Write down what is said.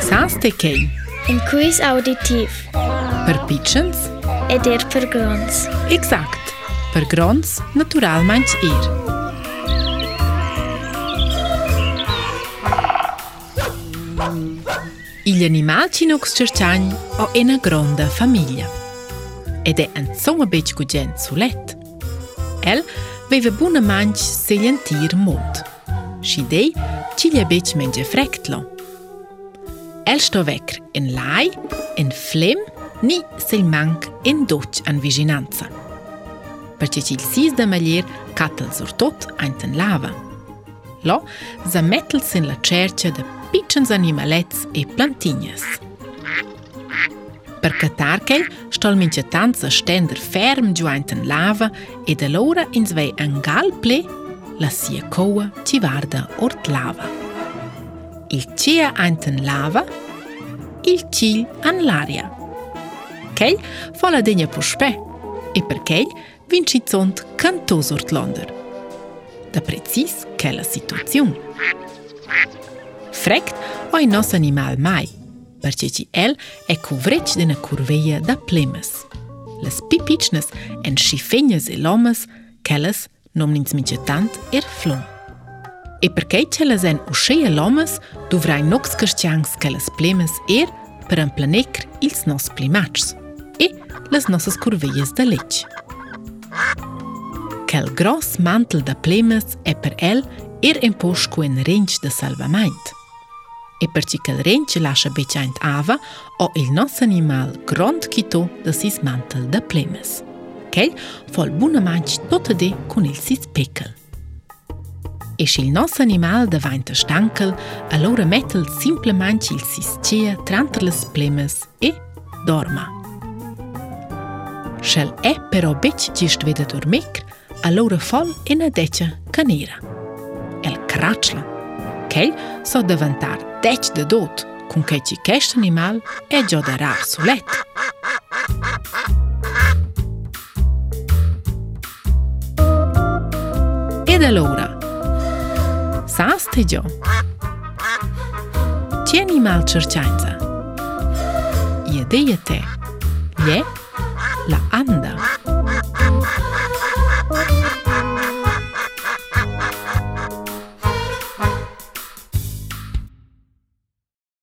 Saanstekei. Een quiz auditief. Per pitchens. Ed er per grons. Exakt. Per grons, natural meins er. Gli animali in cerciagni hanno una grande famiglia. Ed è insomma bec gugent sulet. El veve buna manch segliantir mont. Scidei, ci gli abec menge frectlo. El sto vecr in lai, in flem, ni se manc in doc an vicinanza. Perché il 6 de da malier cattel sur tot einten lava. Lo, se mettels in la cercia de da pitchens animalets e plantignas. Per catar chel stol mince tanza stender ferm giuanten lava ed da allora ins vei an ple la sia coa ci varda ort lava. il tia ant in lava, il til an l'aria. Kei fa la degna puspe e per kei vinci zont cantosur tlonder. Da precis che la situazione. Frecht oi nos animal mai, perché ci el è cuvrec de na curveia da plemes. Las pipicnes en schifegnes e lomas, kelles nomnins mitjetant er flont. E përkej që lezen u sheje lomës, du vraj nuk së kështjang së plemes plemës er për në planekr ilës nës plimaqës e lës nësës kurvejës dhe leqë. Kel gros mantel dhe plemes e për el er e në poshku e në rinjë dhe salvamajt. E për që këll rinjë që lashe beqajnët ava o il nës animal grond kito dhe sis mantel dhe plemes. Këll fol bunë manqë të të di il sis pekëll e shil nos animal de vain de stankel, a lore metel simple manchil sis cia trantles les plemes e dorma. Shel e però bec gisht vedet ur mekr, a lore fol e ne dece canera. El kratchla, kei so davantar dec de dot, kun kei ci kesht animal e gjoda rar su Edhe psa stydzią. Cieni malczyrciańca. Jedyje te. Je la anda.